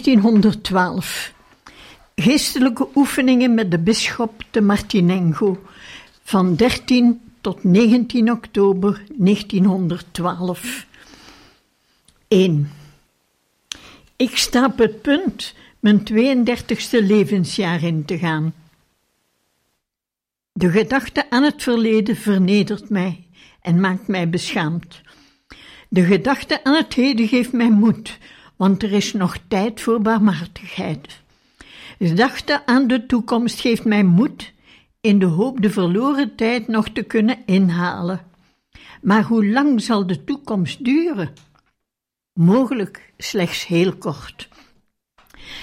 ...1912. Geestelijke oefeningen met de bisschop te Martinengo... ...van 13 tot 19 oktober 1912. 1. Ik sta op het punt mijn 32e levensjaar in te gaan. De gedachte aan het verleden vernedert mij en maakt mij beschaamd. De gedachte aan het heden geeft mij moed, want er is nog tijd voor barmhartigheid. Gedachte aan de toekomst geeft mij moed, in de hoop de verloren tijd nog te kunnen inhalen. Maar hoe lang zal de toekomst duren? Mogelijk slechts heel kort.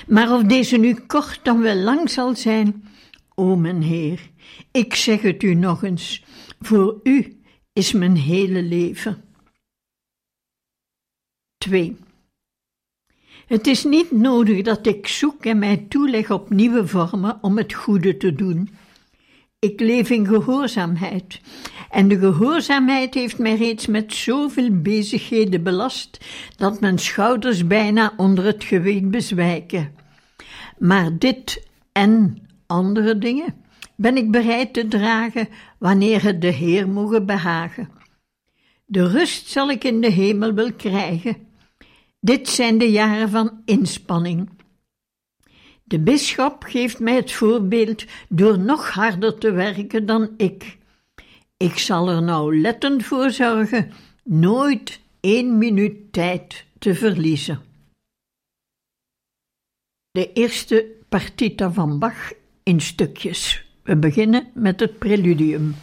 Maar of deze nu kort dan wel lang zal zijn, o mijn Heer, ik zeg het u nog eens, voor u is mijn hele leven. 2. Het is niet nodig dat ik zoek en mij toeleg op nieuwe vormen om het goede te doen. Ik leef in gehoorzaamheid. En de gehoorzaamheid heeft mij reeds met zoveel bezigheden belast dat mijn schouders bijna onder het gewicht bezwijken. Maar dit en andere dingen ben ik bereid te dragen wanneer het de Heer mogen behagen. De rust zal ik in de hemel wel krijgen. Dit zijn de jaren van inspanning. De bisschop geeft mij het voorbeeld door nog harder te werken dan ik. Ik zal er nauwlettend voor zorgen nooit één minuut tijd te verliezen. De eerste partita van Bach in stukjes. We beginnen met het preludium.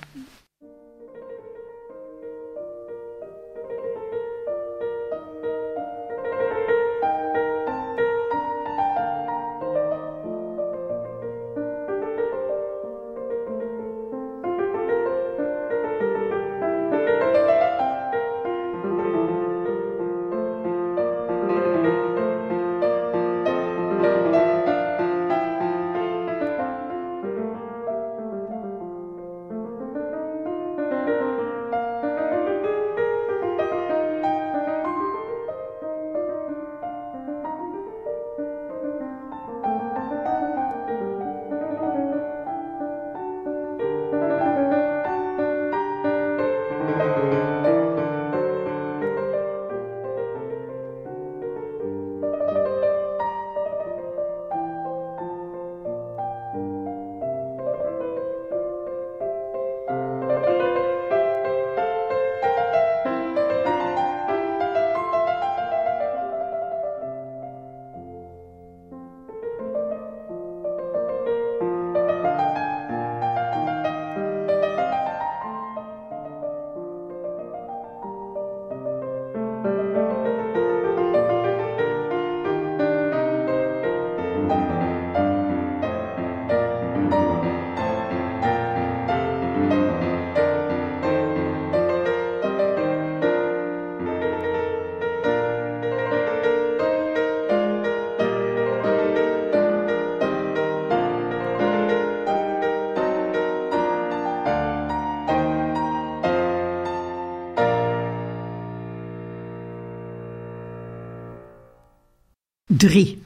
Drie.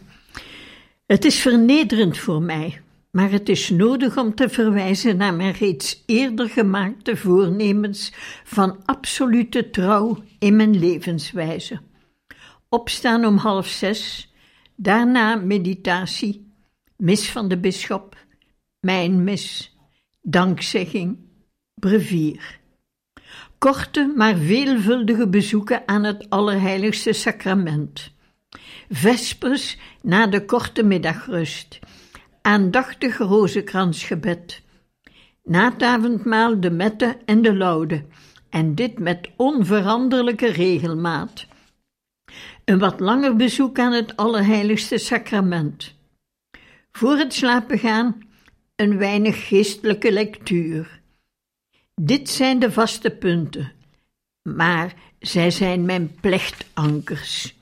Het is vernederend voor mij, maar het is nodig om te verwijzen naar mijn reeds eerder gemaakte voornemens van absolute trouw in mijn levenswijze. Opstaan om half zes, daarna meditatie, mis van de bisschop, mijn mis, dankzegging, brevier. Korte maar veelvuldige bezoeken aan het Allerheiligste Sacrament Vespers na de korte middagrust. Aandachtig rozenkransgebed. Na het avondmaal de mette en de laude, en dit met onveranderlijke regelmaat. Een wat langer bezoek aan het Allerheiligste Sacrament. Voor het slapen gaan een weinig geestelijke lectuur. Dit zijn de vaste punten, maar zij zijn mijn plechtankers.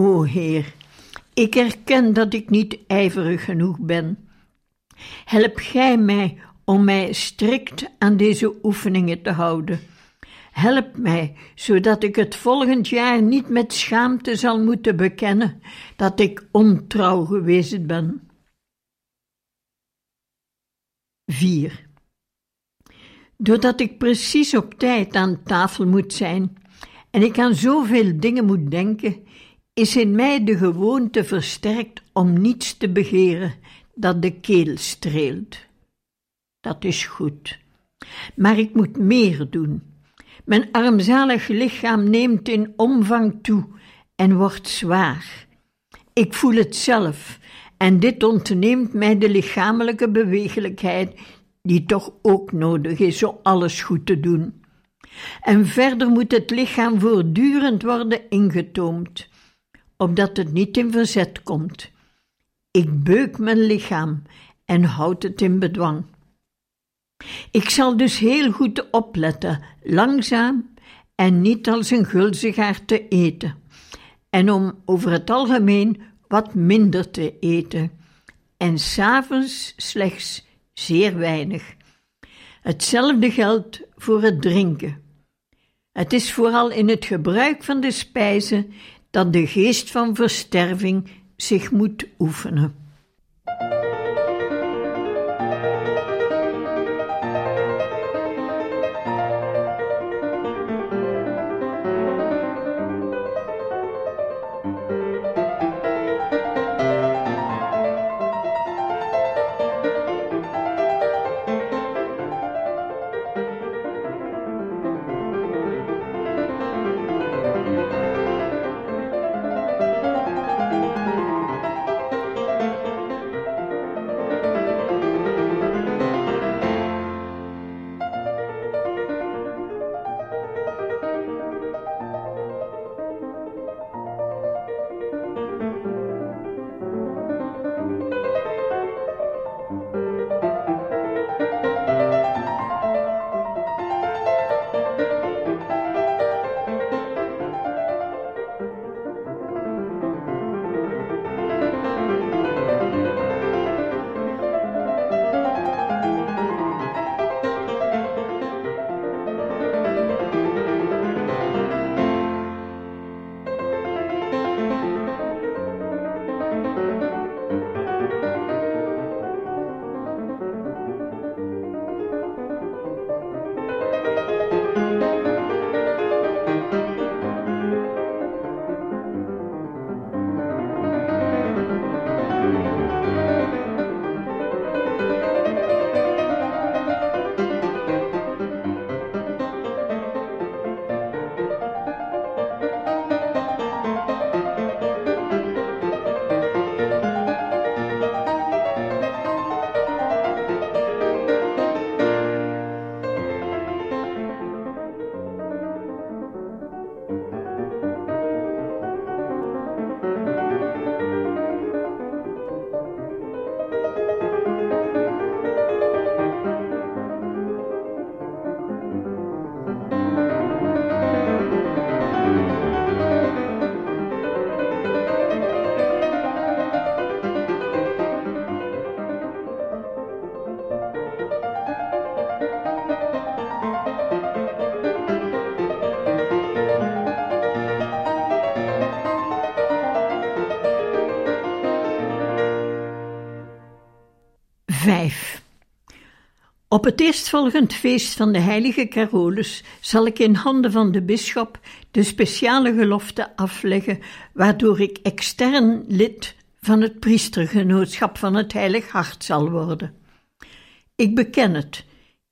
O Heer, ik erken dat ik niet ijverig genoeg ben. Help Gij mij om mij strikt aan deze oefeningen te houden. Help mij, zodat ik het volgend jaar niet met schaamte zal moeten bekennen dat ik ontrouw geweest ben. 4. Doordat ik precies op tijd aan tafel moet zijn en ik aan zoveel dingen moet denken, is in mij de gewoonte versterkt om niets te begeren dat de keel streelt. Dat is goed. Maar ik moet meer doen. Mijn armzalig lichaam neemt in omvang toe en wordt zwaar. Ik voel het zelf, en dit ontneemt mij de lichamelijke bewegelijkheid, die toch ook nodig is om alles goed te doen. En verder moet het lichaam voortdurend worden ingetoomd, opdat het niet in verzet komt. Ik beuk mijn lichaam en houd het in bedwang. Ik zal dus heel goed opletten, langzaam en niet als een gulzigaar te eten, en om over het algemeen wat minder te eten, en s'avonds slechts zeer weinig. Hetzelfde geldt voor het drinken. Het is vooral in het gebruik van de spijzen dat de geest van versterving zich moet oefenen. Op het eerstvolgend feest van de heilige Carolus zal ik in handen van de bisschop de speciale gelofte afleggen, waardoor ik extern lid van het priestergenootschap van het Heilig Hart zal worden. Ik beken het,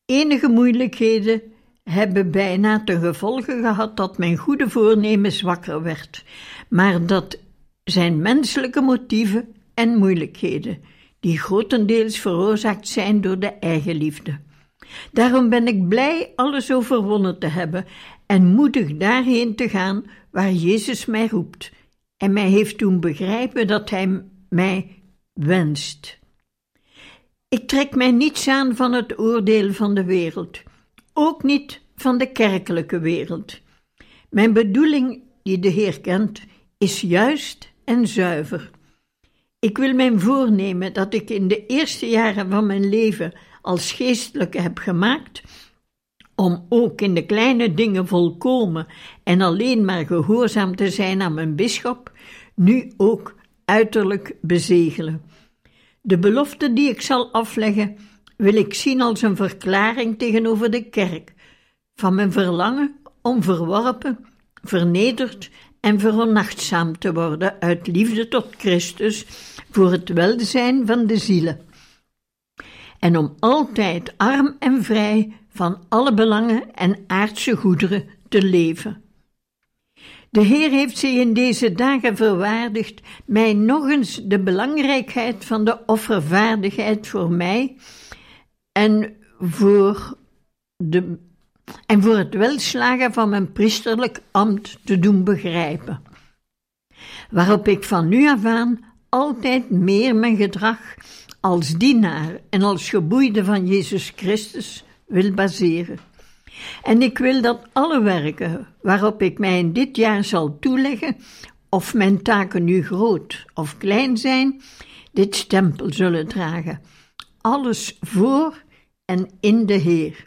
enige moeilijkheden hebben bijna ten gevolge gehad dat mijn goede voornemen zwakker werd, maar dat zijn menselijke motieven en moeilijkheden die grotendeels veroorzaakt zijn door de eigenliefde. Daarom ben ik blij alles overwonnen te hebben en moedig daarheen te gaan waar Jezus mij roept en mij heeft doen begrijpen dat Hij mij wenst. Ik trek mij niets aan van het oordeel van de wereld, ook niet van de kerkelijke wereld. Mijn bedoeling, die de Heer kent, is juist en zuiver. Ik wil mijn voornemen dat ik in de eerste jaren van mijn leven als geestelijke heb gemaakt, om ook in de kleine dingen volkomen en alleen maar gehoorzaam te zijn aan mijn bisschop, nu ook uiterlijk bezegelen. De belofte die ik zal afleggen, wil ik zien als een verklaring tegenover de kerk van mijn verlangen om verworpen, vernederd en veronachtzaam te worden uit liefde tot Christus voor het welzijn van de zielen. En om altijd arm en vrij van alle belangen en aardse goederen te leven. De Heer heeft zich in deze dagen verwaardigd mij nog eens de belangrijkheid van de offervaardigheid voor mij en voor, de, en voor het welslagen van mijn priesterlijk ambt te doen begrijpen. Waarop ik van nu af aan altijd meer mijn gedrag als dienaar en als geboeide van Jezus Christus wil baseren. En ik wil dat alle werken waarop ik mij in dit jaar zal toeleggen, of mijn taken nu groot of klein zijn, dit stempel zullen dragen. Alles voor en in de Heer.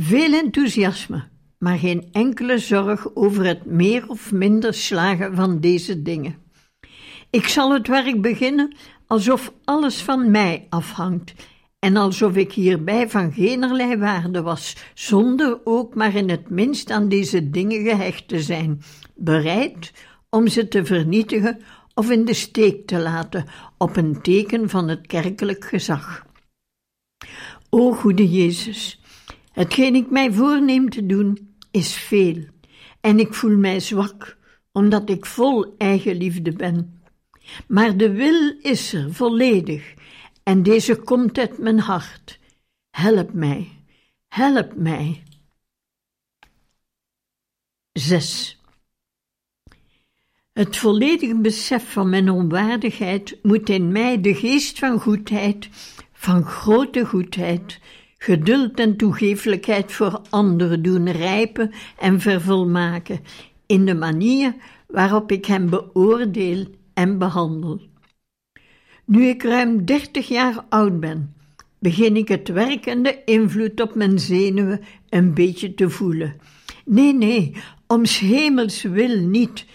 Veel enthousiasme, maar geen enkele zorg over het meer of minder slagen van deze dingen. Ik zal het werk beginnen alsof alles van mij afhangt en alsof ik hierbij van geenerlei waarde was, zonder ook maar in het minst aan deze dingen gehecht te zijn, bereid om ze te vernietigen of in de steek te laten op een teken van het kerkelijk gezag. O goede Jezus, hetgeen ik mij voorneem te doen is veel, en ik voel mij zwak, omdat ik vol eigenliefde ben. Maar de wil is er volledig, en deze komt uit mijn hart. Help mij, help mij. 6. Het volledige besef van mijn onwaardigheid moet in mij de geest van goedheid, van grote goedheid, geduld en toegeeflijkheid voor anderen doen rijpen en vervolmaken in de manier waarop ik hem beoordeel en behandel. Nu ik ruim dertig jaar oud ben, begin ik het werkende invloed op mijn zenuwen een beetje te voelen. Nee, nee, om hemels wil niet.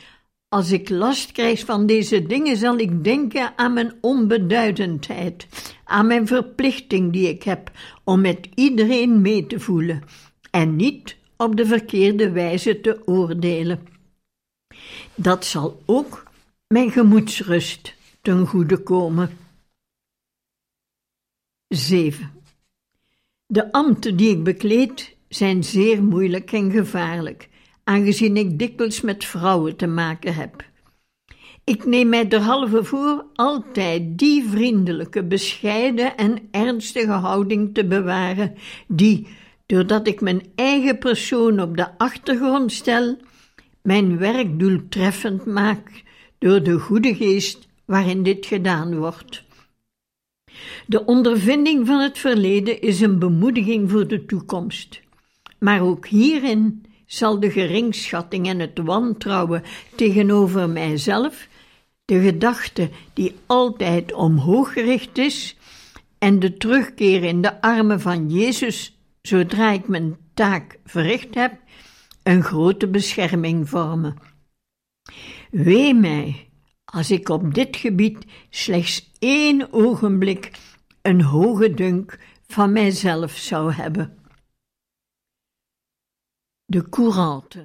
Als ik last krijg van deze dingen, zal ik denken aan mijn onbeduidendheid, aan mijn verplichting die ik heb om met iedereen mee te voelen en niet op de verkeerde wijze te oordelen. Dat zal ook mijn gemoedsrust ten goede komen. 7. De ambten die ik bekleed zijn zeer moeilijk en gevaarlijk, aangezien ik dikwijls met vrouwen te maken heb. Ik neem mij derhalve voor altijd die vriendelijke, bescheiden en ernstige houding te bewaren, die, doordat ik mijn eigen persoon op de achtergrond stel, mijn werk doeltreffend maakt door de goede geest waarin dit gedaan wordt. De ondervinding van het verleden is een bemoediging voor de toekomst. Maar ook hierin zal de geringschatting en het wantrouwen tegenover mijzelf, de gedachte die altijd omhoog gericht is, en de terugkeer in de armen van Jezus zodra ik mijn taak verricht heb, een grote bescherming vormen. Wee mij als ik op dit gebied slechts één ogenblik een hoge dunk van mijzelf zou hebben. De Courante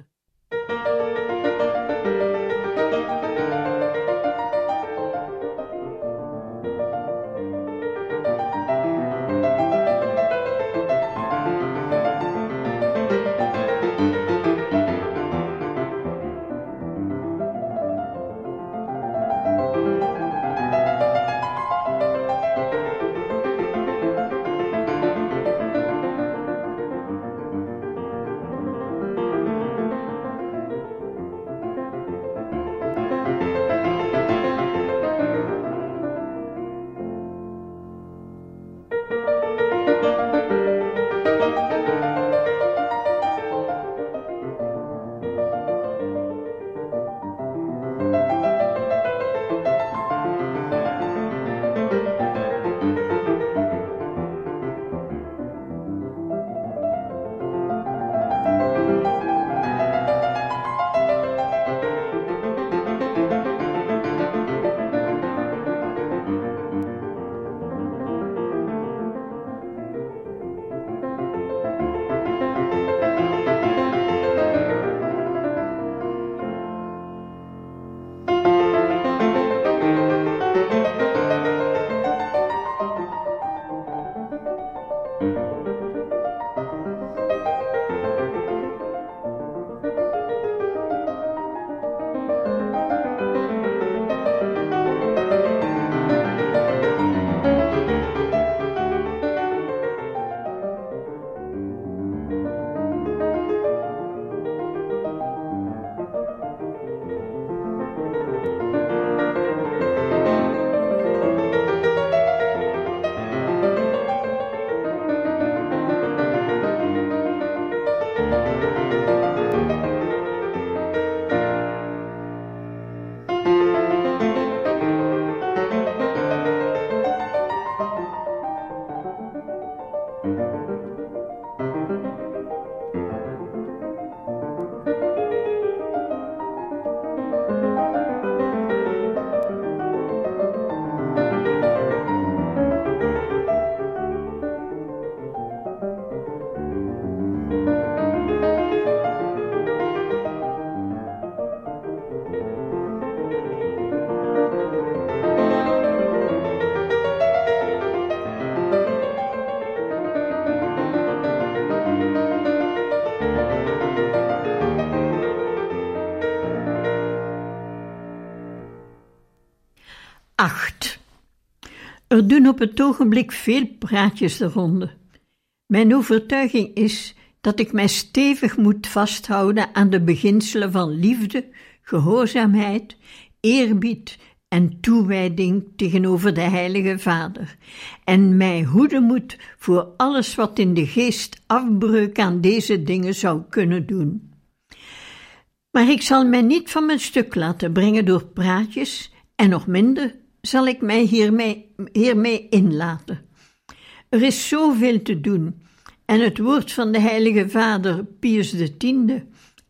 Er doen op het ogenblik veel praatjes de ronde. Mijn overtuiging is dat ik mij stevig moet vasthouden aan de beginselen van liefde, gehoorzaamheid, eerbied en toewijding tegenover de Heilige Vader, en mij hoeden moet voor alles wat in de geest afbreuk aan deze dingen zou kunnen doen. Maar ik zal mij niet van mijn stuk laten brengen door praatjes en nog minder zal ik mij hiermee, hiermee inlaten. Er is zoveel te doen, en het woord van de Heilige Vader Pius X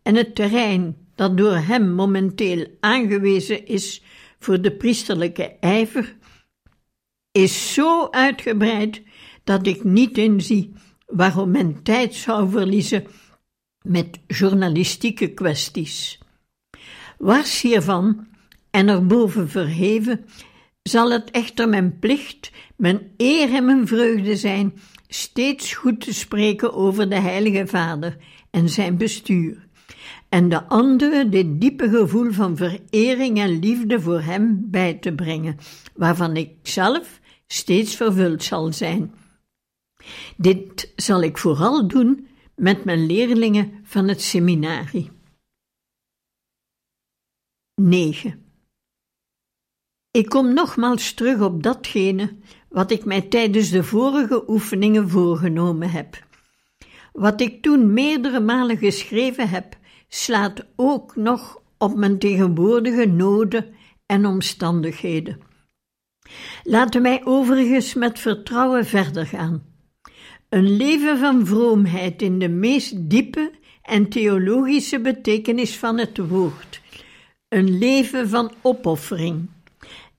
en het terrein dat door hem momenteel aangewezen is voor de priesterlijke ijver, is zo uitgebreid dat ik niet inzie waarom men tijd zou verliezen met journalistieke kwesties. Wars hiervan en erboven verheven zal het echter mijn plicht, mijn eer en mijn vreugde zijn steeds goed te spreken over de Heilige Vader en zijn bestuur, en de anderen dit diepe gevoel van verering en liefde voor Hem bij te brengen, waarvan ik zelf steeds vervuld zal zijn. Dit zal ik vooral doen met mijn leerlingen van het seminarie. 9. Ik kom nogmaals terug op datgene wat ik mij tijdens de vorige oefeningen voorgenomen heb. Wat ik toen meerdere malen geschreven heb, slaat ook nog op mijn tegenwoordige noden en omstandigheden. Laten wij overigens met vertrouwen verder gaan. Een leven van vroomheid in de meest diepe en theologische betekenis van het woord. Een leven van opoffering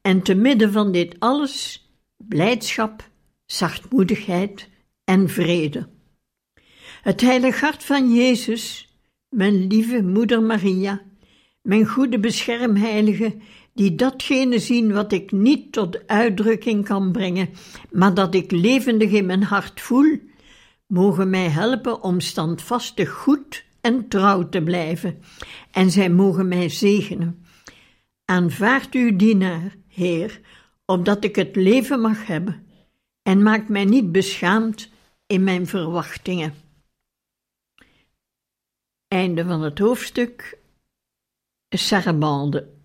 en te midden van dit alles blijdschap, zachtmoedigheid en vrede. Het heilig hart van Jezus, mijn lieve moeder Maria, mijn goede beschermheilige, die datgene zien wat ik niet tot uitdrukking kan brengen, maar dat ik levendig in mijn hart voel, mogen mij helpen om standvastig goed en trouw te blijven, en zij mogen mij zegenen. Aanvaard uw dienaar, Heer, opdat ik het leven mag hebben, en maak mij niet beschaamd in mijn verwachtingen. Einde van het hoofdstuk Sarabande.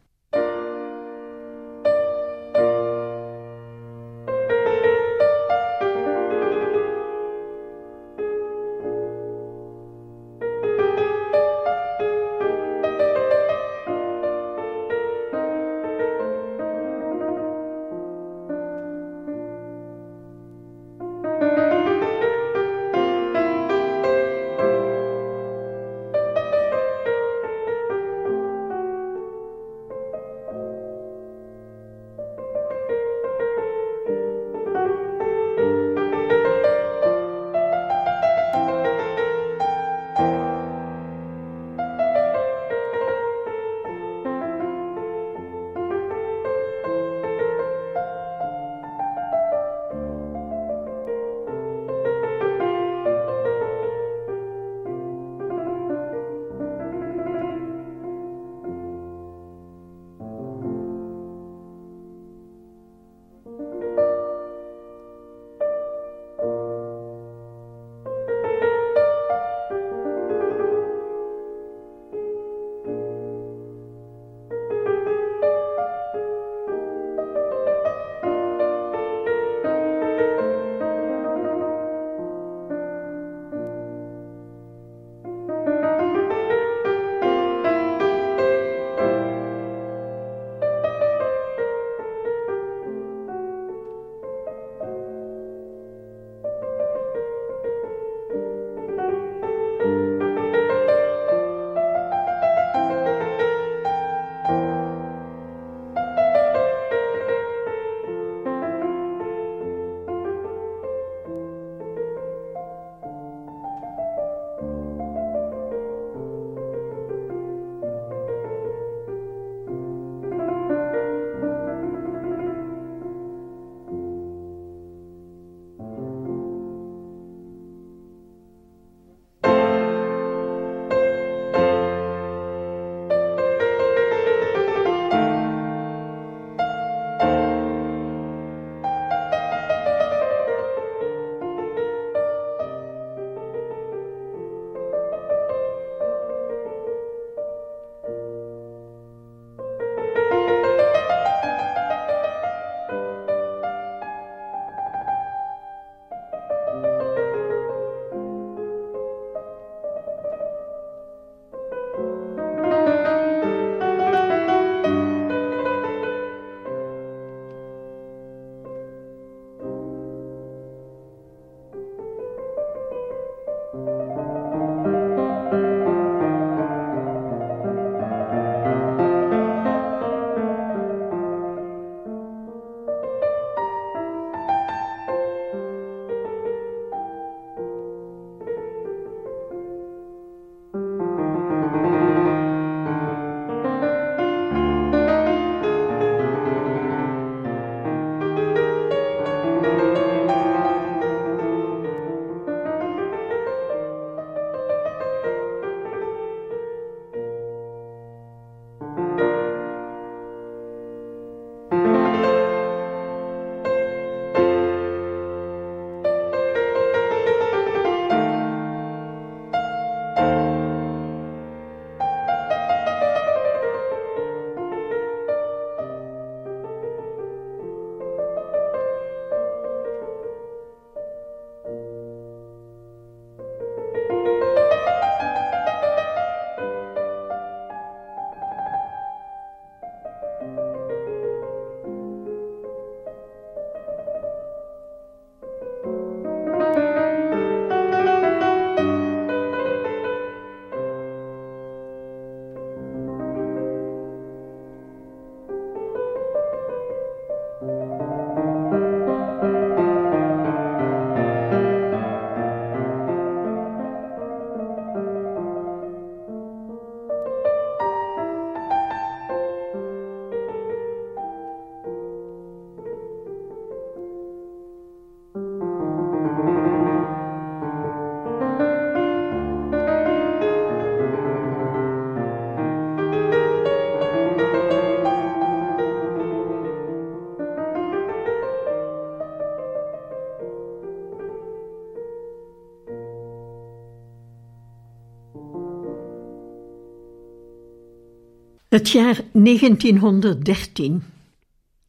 Het jaar 1913.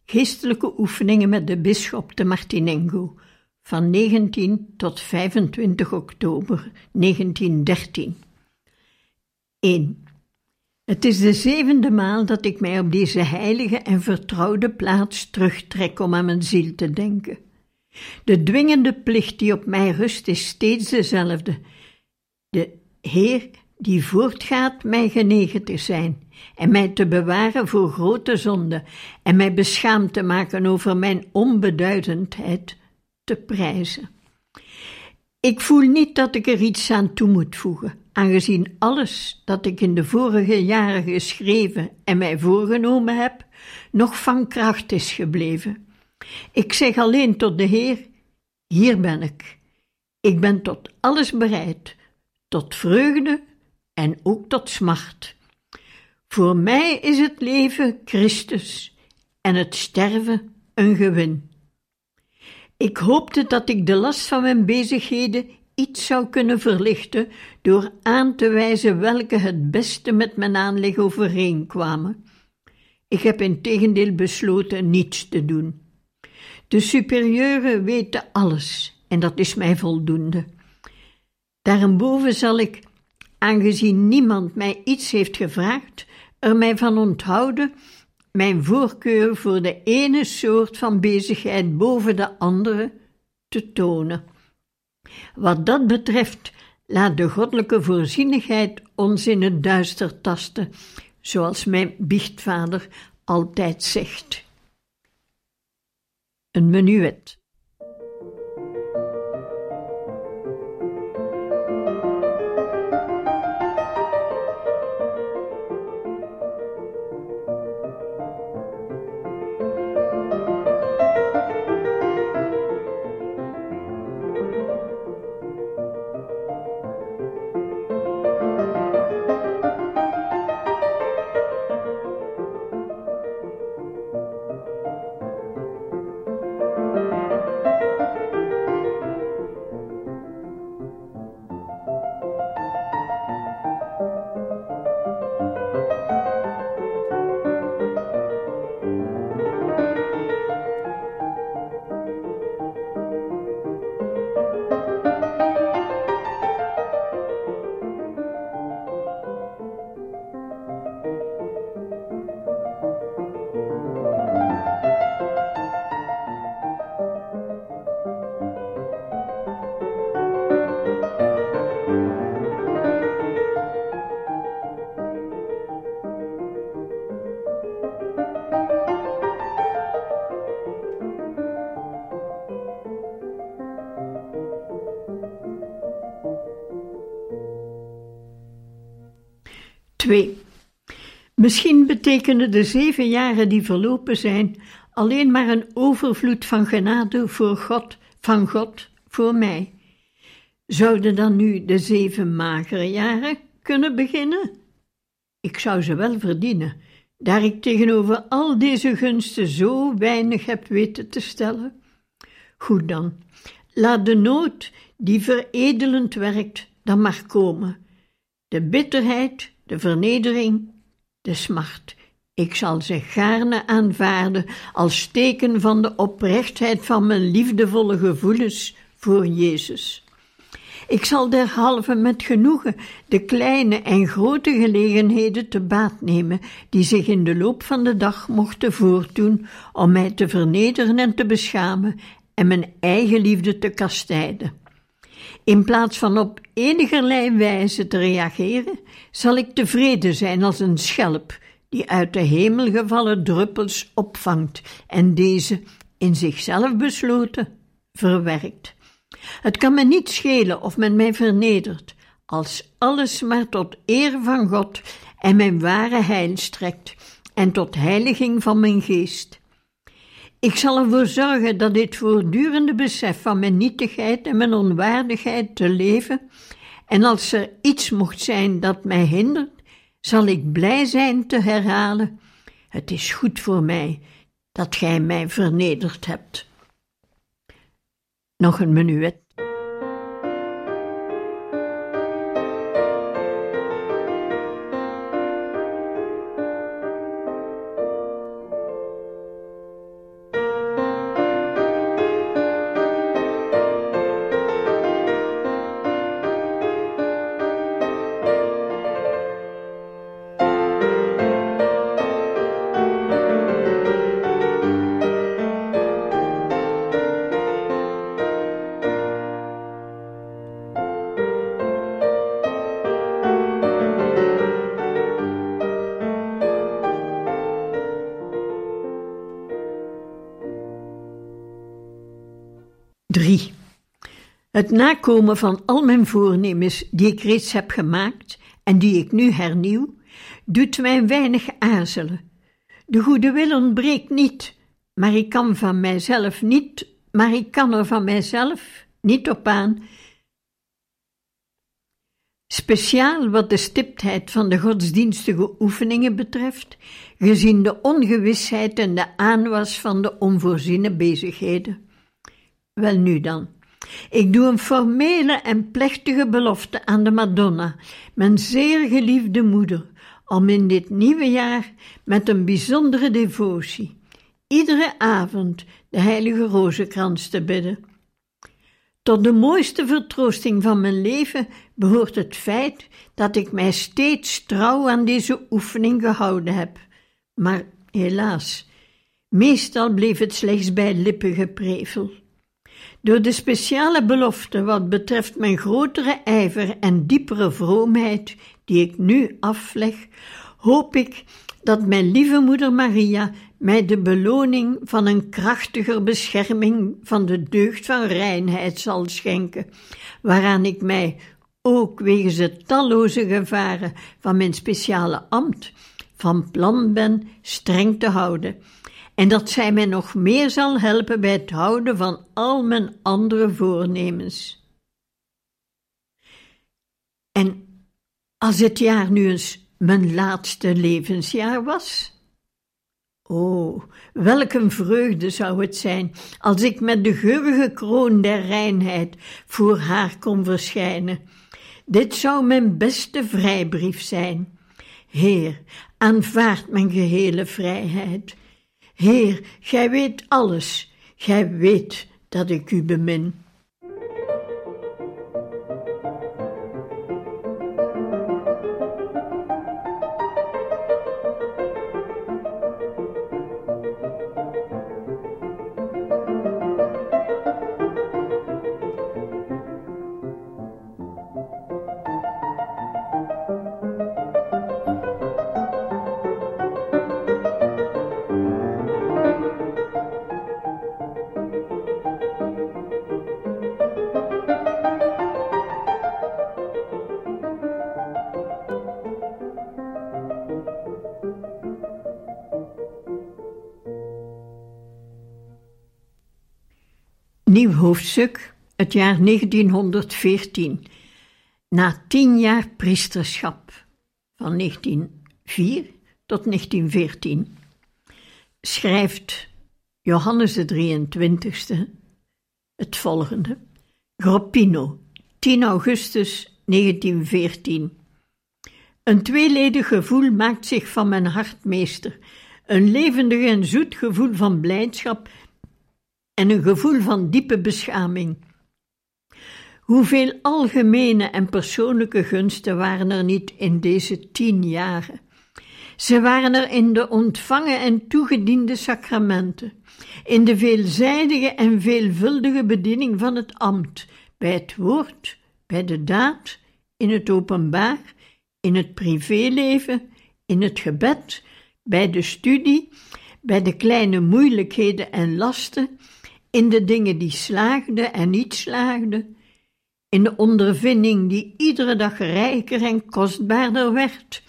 Geestelijke oefeningen met de bisschop te Martinengo van 19 tot 25 oktober 1913. 1. Het is de zevende maal dat ik mij op deze heilige en vertrouwde plaats terugtrek om aan mijn ziel te denken. De dwingende plicht die op mij rust is steeds dezelfde. De Heer die voortgaat mij genegen te zijn en mij te bewaren voor grote zonde en mij beschaamd te maken over mijn onbeduidendheid, te prijzen. Ik voel niet dat ik er iets aan toe moet voegen, aangezien alles dat ik in de vorige jaren geschreven en mij voorgenomen heb, nog van kracht is gebleven. Ik zeg alleen tot de Heer: Hier ben ik. Ik ben tot alles bereid, tot vreugde en ook tot smart. Voor mij is het leven Christus en het sterven een gewin. Ik hoopte dat ik de last van mijn bezigheden iets zou kunnen verlichten door aan te wijzen welke het beste met mijn aanleg overeenkwamen. Ik heb in tegendeel besloten niets te doen. De superieuren weten alles en dat is mij voldoende. Daarboven zal ik, aangezien niemand mij iets heeft gevraagd, er mij van onthouden mijn voorkeur voor de ene soort van bezigheid boven de andere te tonen. Wat dat betreft, laat de goddelijke voorzienigheid ons in het duister tasten, zoals mijn biechtvader altijd zegt. Een menuet. 2. Misschien betekenen de zeven jaren die verlopen zijn alleen maar een overvloed van genade voor God, van God voor mij. Zouden dan nu de zeven magere jaren kunnen beginnen? Ik zou ze wel verdienen, daar ik tegenover al deze gunsten zo weinig heb weten te stellen. Goed dan, laat de nood die veredelend werkt dan maar komen. De bitterheid de vernedering, de smart. Ik zal ze gaarne aanvaarden als teken van de oprechtheid van mijn liefdevolle gevoelens voor Jezus. Ik zal derhalve met genoegen de kleine en grote gelegenheden te baat nemen die zich in de loop van de dag mochten voortdoen om mij te vernederen en te beschamen en mijn eigen liefde te kastijden. In plaats van op enigerlei wijze te reageren, zal ik tevreden zijn als een schelp die uit de hemel gevallen druppels opvangt en deze in zichzelf besloten verwerkt. Het kan me niet schelen of men mij vernedert, als alles maar tot eer van God en mijn ware heil strekt en tot heiliging van mijn geest. Ik zal ervoor zorgen dat dit voortdurende besef van mijn nietigheid en mijn onwaardigheid te leven, en als er iets mocht zijn dat mij hindert, zal ik blij zijn te herhalen: Het is goed voor mij dat gij mij vernederd hebt. Nog een menuet. Het nakomen van al mijn voornemens die ik reeds heb gemaakt en die ik nu hernieuw, doet mij weinig aarzelen. De goede wil ontbreekt niet, maar ik kan van mijzelf niet, maar ik kan er van mijzelf niet op aan. Speciaal wat de stiptheid van de godsdienstige oefeningen betreft, gezien de ongewisheid en de aanwas van de onvoorziene bezigheden. Wel nu dan. Ik doe een formele en plechtige belofte aan de Madonna, mijn zeer geliefde moeder, om in dit nieuwe jaar met een bijzondere devotie iedere avond de heilige rozenkrans te bidden. Tot de mooiste vertroosting van mijn leven behoort het feit dat ik mij steeds trouw aan deze oefening gehouden heb. Maar helaas, meestal bleef het slechts bij lippengeprevel. Door de speciale belofte wat betreft mijn grotere ijver en diepere vroomheid, die ik nu afleg, hoop ik dat mijn lieve moeder Maria mij de beloning van een krachtiger bescherming van de deugd van reinheid zal schenken, waaraan ik mij ook wegens de talloze gevaren van mijn speciale ambt van plan ben streng te houden en dat zij mij nog meer zal helpen bij het houden van al mijn andere voornemens. En als het jaar nu eens mijn laatste levensjaar was? Oh, welk een vreugde zou het zijn als ik met de geurige kroon der reinheid voor haar kon verschijnen. Dit zou mijn beste vrijbrief zijn. Heer, aanvaard mijn gehele vrijheid. Heer, gij weet alles, gij weet dat ik u bemin. Nieuw hoofdstuk, het jaar 1914. Na tien jaar priesterschap, van 1904 tot 1914, schrijft Johannes de 23ste het volgende. Groppino, 10 augustus 1914. Een tweeledig gevoel maakt zich van mijn hart meester. Een levendig en zoet gevoel van blijdschap en een gevoel van diepe beschaming. Hoeveel algemene en persoonlijke gunsten waren er niet in deze tien jaren? Ze waren er in de ontvangen en toegediende sacramenten, in de veelzijdige en veelvuldige bediening van het ambt, bij het woord, bij de daad, in het openbaar, in het privéleven, in het gebed, bij de studie, bij de kleine moeilijkheden en lasten, in de dingen die slaagden en niet slaagden, in de ondervinding die iedere dag rijker en kostbaarder werd,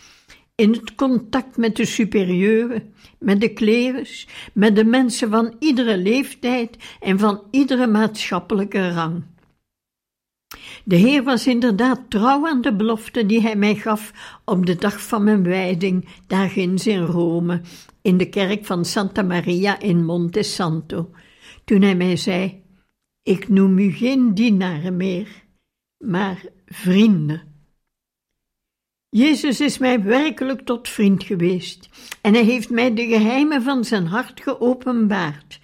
in het contact met de superieuren, met de klerus, met de mensen van iedere leeftijd en van iedere maatschappelijke rang. De Heer was inderdaad trouw aan de belofte die hij mij gaf op de dag van mijn wijding, daarginds in Rome, in de kerk van Santa Maria in Monte Santo, toen hij mij zei: Ik noem u geen dienaren meer, maar vrienden. Jezus is mij werkelijk tot vriend geweest en hij heeft mij de geheimen van zijn hart geopenbaard.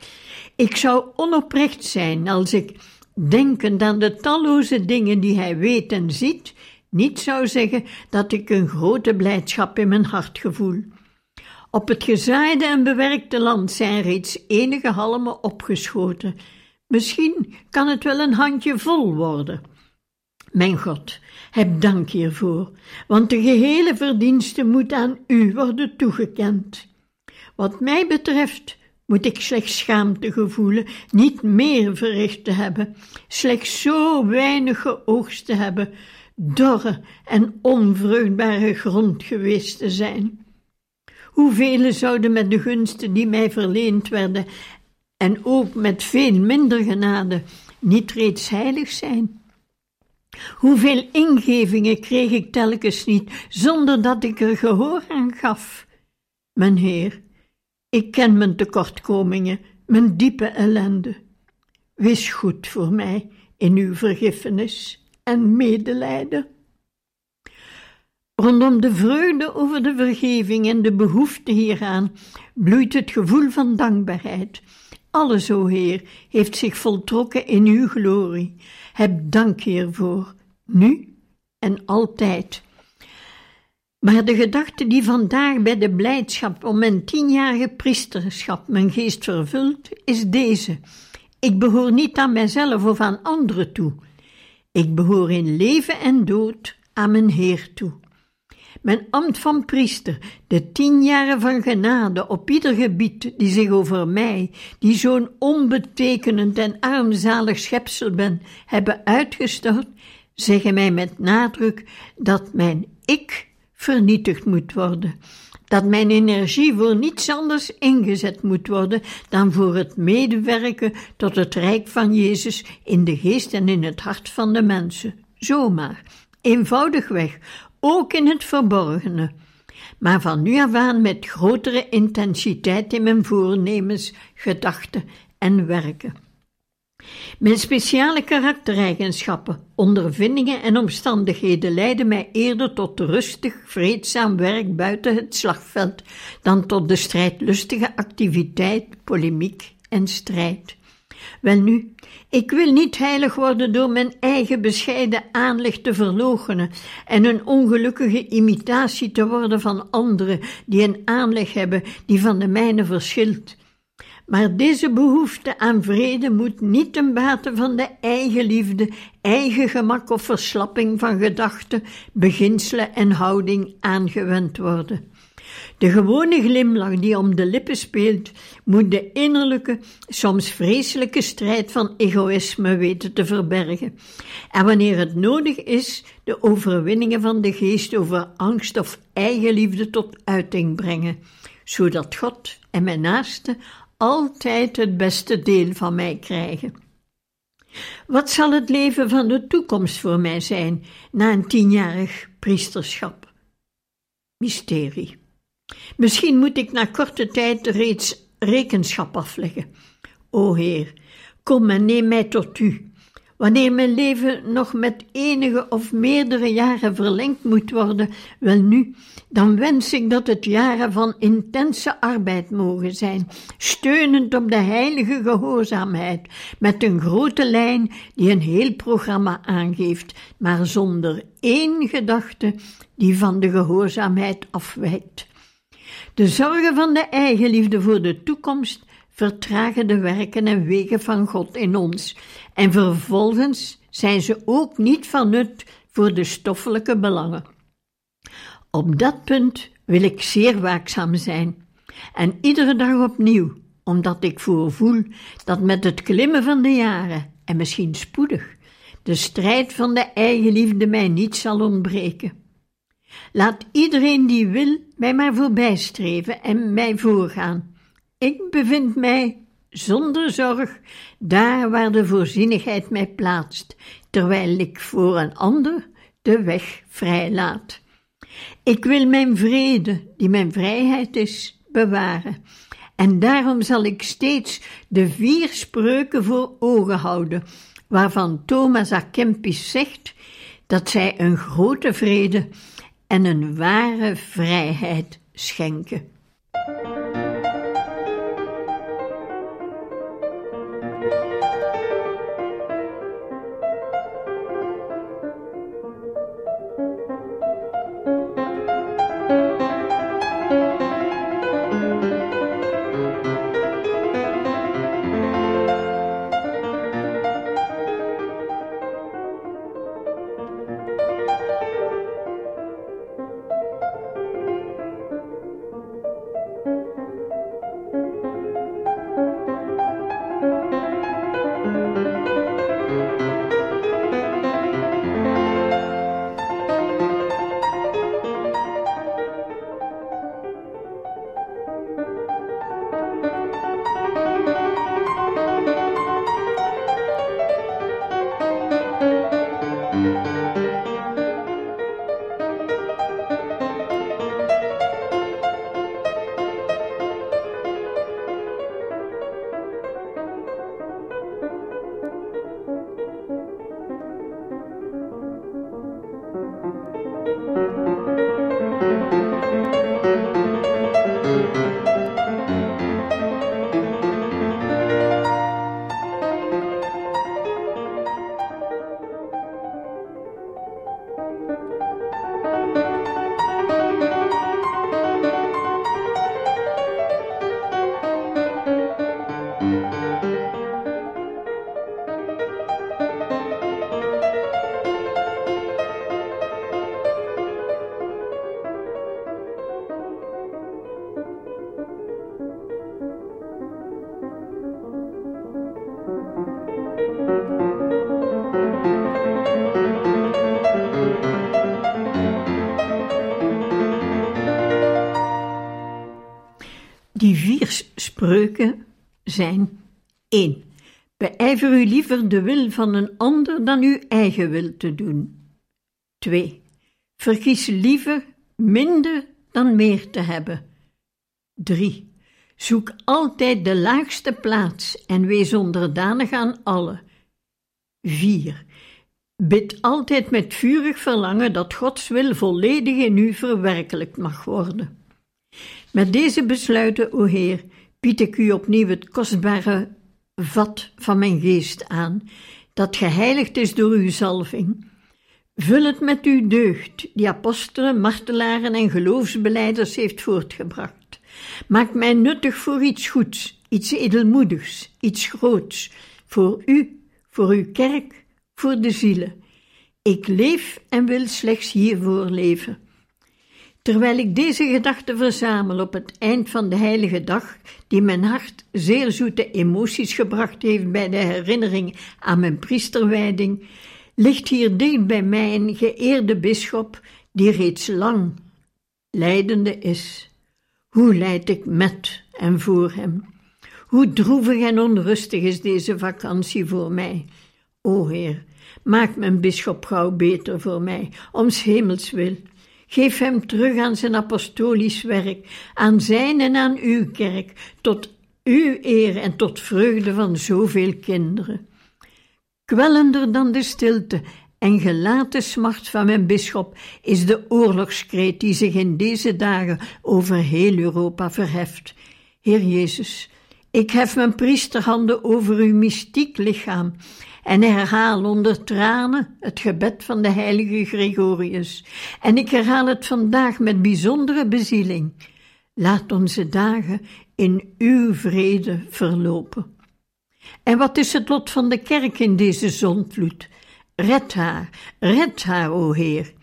Ik zou onoprecht zijn als ik, denkend aan de talloze dingen die hij weet en ziet, niet zou zeggen dat ik een grote blijdschap in mijn hart gevoel. Op het gezaaide en bewerkte land zijn reeds enige halmen opgeschoten. Misschien kan het wel een handje vol worden. Mijn God, heb dank hiervoor, want de gehele verdienste moet aan U worden toegekend. Wat mij betreft moet ik slechts schaamte gevoelen, niet meer verricht te hebben, slechts zo weinig geoogst te hebben, dorre en onvruchtbare grond geweest te zijn. Hoeveel zouden met de gunsten die mij verleend werden, en ook met veel minder genade, niet reeds heilig zijn? Hoeveel ingevingen kreeg ik telkens niet, zonder dat ik er gehoor aan gaf? Mijn Heer, ik ken mijn tekortkomingen, mijn diepe ellende. Wees goed voor mij in uw vergiffenis en medelijden. Rondom de vreugde over de vergeving en de behoefte hieraan bloeit het gevoel van dankbaarheid. Alles, o Heer, heeft zich voltrokken in uw glorie. Heb dank hiervoor, nu en altijd. Maar de gedachte die vandaag bij de blijdschap om mijn tienjarige priesterschap mijn geest vervult, is deze. Ik behoor niet aan mijzelf of aan anderen toe. Ik behoor in leven en dood aan mijn Heer toe. Mijn ambt van priester, de tien jaren van genade op ieder gebied die zich over mij, die zo'n onbetekenend en armzalig schepsel ben, hebben uitgestort, zeggen mij met nadruk dat mijn ik vernietigd moet worden. Dat mijn energie voor niets anders ingezet moet worden dan voor het medewerken tot het rijk van Jezus in de geest en in het hart van de mensen. Zomaar, eenvoudigweg, ook in het verborgene. Maar van nu af aan met grotere intensiteit in mijn voornemens, gedachten en werken. Mijn speciale karaktereigenschappen, ondervindingen en omstandigheden leiden mij eerder tot rustig, vreedzaam werk buiten het slagveld dan tot de strijdlustige activiteit, polemiek en strijd. Welnu, ik wil niet heilig worden door mijn eigen bescheiden aanleg te verloochenen en een ongelukkige imitatie te worden van anderen die een aanleg hebben die van de mijne verschilt. Maar deze behoefte aan vrede moet niet ten bate van de eigen liefde, eigen gemak of verslapping van gedachten, beginselen en houding aangewend worden. De gewone glimlach die om de lippen speelt, moet de innerlijke, soms vreselijke strijd van egoïsme weten te verbergen. En wanneer het nodig is, de overwinningen van de geest over angst of eigenliefde tot uiting brengen, zodat God en mijn naaste altijd het beste deel van mij krijgen. Wat zal het leven van de toekomst voor mij zijn na een tienjarig priesterschap? Mysterie. Misschien moet ik na korte tijd reeds rekenschap afleggen. O Heer, kom en neem mij tot u. Wanneer mijn leven nog met enige of meerdere jaren verlengd moet worden, wel nu, dan wens ik dat het jaren van intense arbeid mogen zijn, steunend op de heilige gehoorzaamheid, met een grote lijn die een heel programma aangeeft, maar zonder één gedachte die van de gehoorzaamheid afwijkt. De zorgen van de eigenliefde voor de toekomst vertragen de werken en wegen van God in ons, en vervolgens zijn ze ook niet van nut voor de stoffelijke belangen. Op dat punt wil ik zeer waakzaam zijn, en iedere dag opnieuw, omdat ik voorvoel dat met het klimmen van de jaren, en misschien spoedig, de strijd van de eigenliefde mij niet zal ontbreken. Laat iedereen die wil mij maar voorbijstreven en mij voorgaan. Ik bevind mij zonder zorg daar waar de voorzienigheid mij plaatst, terwijl ik voor een ander de weg vrij laat. Ik wil mijn vrede, die mijn vrijheid is, bewaren. En daarom zal ik steeds de vier spreuken voor ogen houden, waarvan Thomas A. Kempis zegt dat zij een grote vrede en een ware vrijheid schenken. Spreuken zijn 1. Beijver u liever de wil van een ander dan uw eigen wil te doen. 2. Verkies liever minder dan meer te hebben. 3. Zoek altijd de laagste plaats en wees onderdanig aan allen. 4. Bid altijd met vurig verlangen dat Gods wil volledig in u verwerkelijkt mag worden. Met deze besluiten, o Heer, bied ik u opnieuw het kostbare vat van mijn geest aan, dat geheiligd is door uw zalving. Vul het met uw deugd, die apostelen, martelaren en geloofsbeleiders heeft voortgebracht. Maak mij nuttig voor iets goeds, iets edelmoedigs, iets groots, voor u, voor uw kerk, voor de zielen. Ik leef en wil slechts hiervoor leven. Terwijl ik deze gedachten verzamel op het eind van de heilige dag, die mijn hart zeer zoete emoties gebracht heeft bij de herinnering aan mijn priesterwijding, ligt hier dicht bij mij een geëerde bisschop die reeds lang leidende is. Hoe leid ik met en voor hem? Hoe droevig en onrustig is deze vakantie voor mij? O Heer, maak mijn bisschop gauw beter voor mij, om hemels wil. Geef hem terug aan zijn apostolisch werk, aan zijn en aan uw kerk, tot uw eer en tot vreugde van zoveel kinderen. Kwellender dan de stilte en gelaten smart van mijn bisschop is de oorlogskreet die zich in deze dagen over heel Europa verheft. Heer Jezus, ik hef mijn priesterhanden over uw mystiek lichaam en herhaal onder tranen het gebed van de heilige Gregorius. En ik herhaal het vandaag met bijzondere bezieling. Laat onze dagen in uw vrede verlopen. En wat is het lot van de kerk in deze zondvloed? Red haar, red haar, o Heer.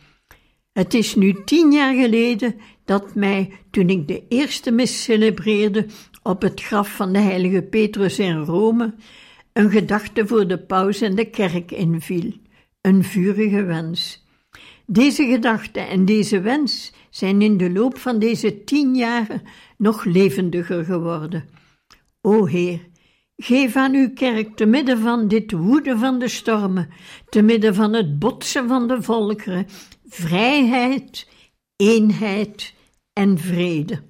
Het is nu tien jaar geleden dat mij, toen ik de eerste mis celebreerde op het graf van de heilige Petrus in Rome, een gedachte voor de paus en de kerk inviel, een vurige wens. Deze gedachte en deze wens zijn in de loop van deze tien jaren nog levendiger geworden. O Heer, geef aan uw kerk te midden van dit woede van de stormen, te midden van het botsen van de volkeren, vrijheid, eenheid en vrede.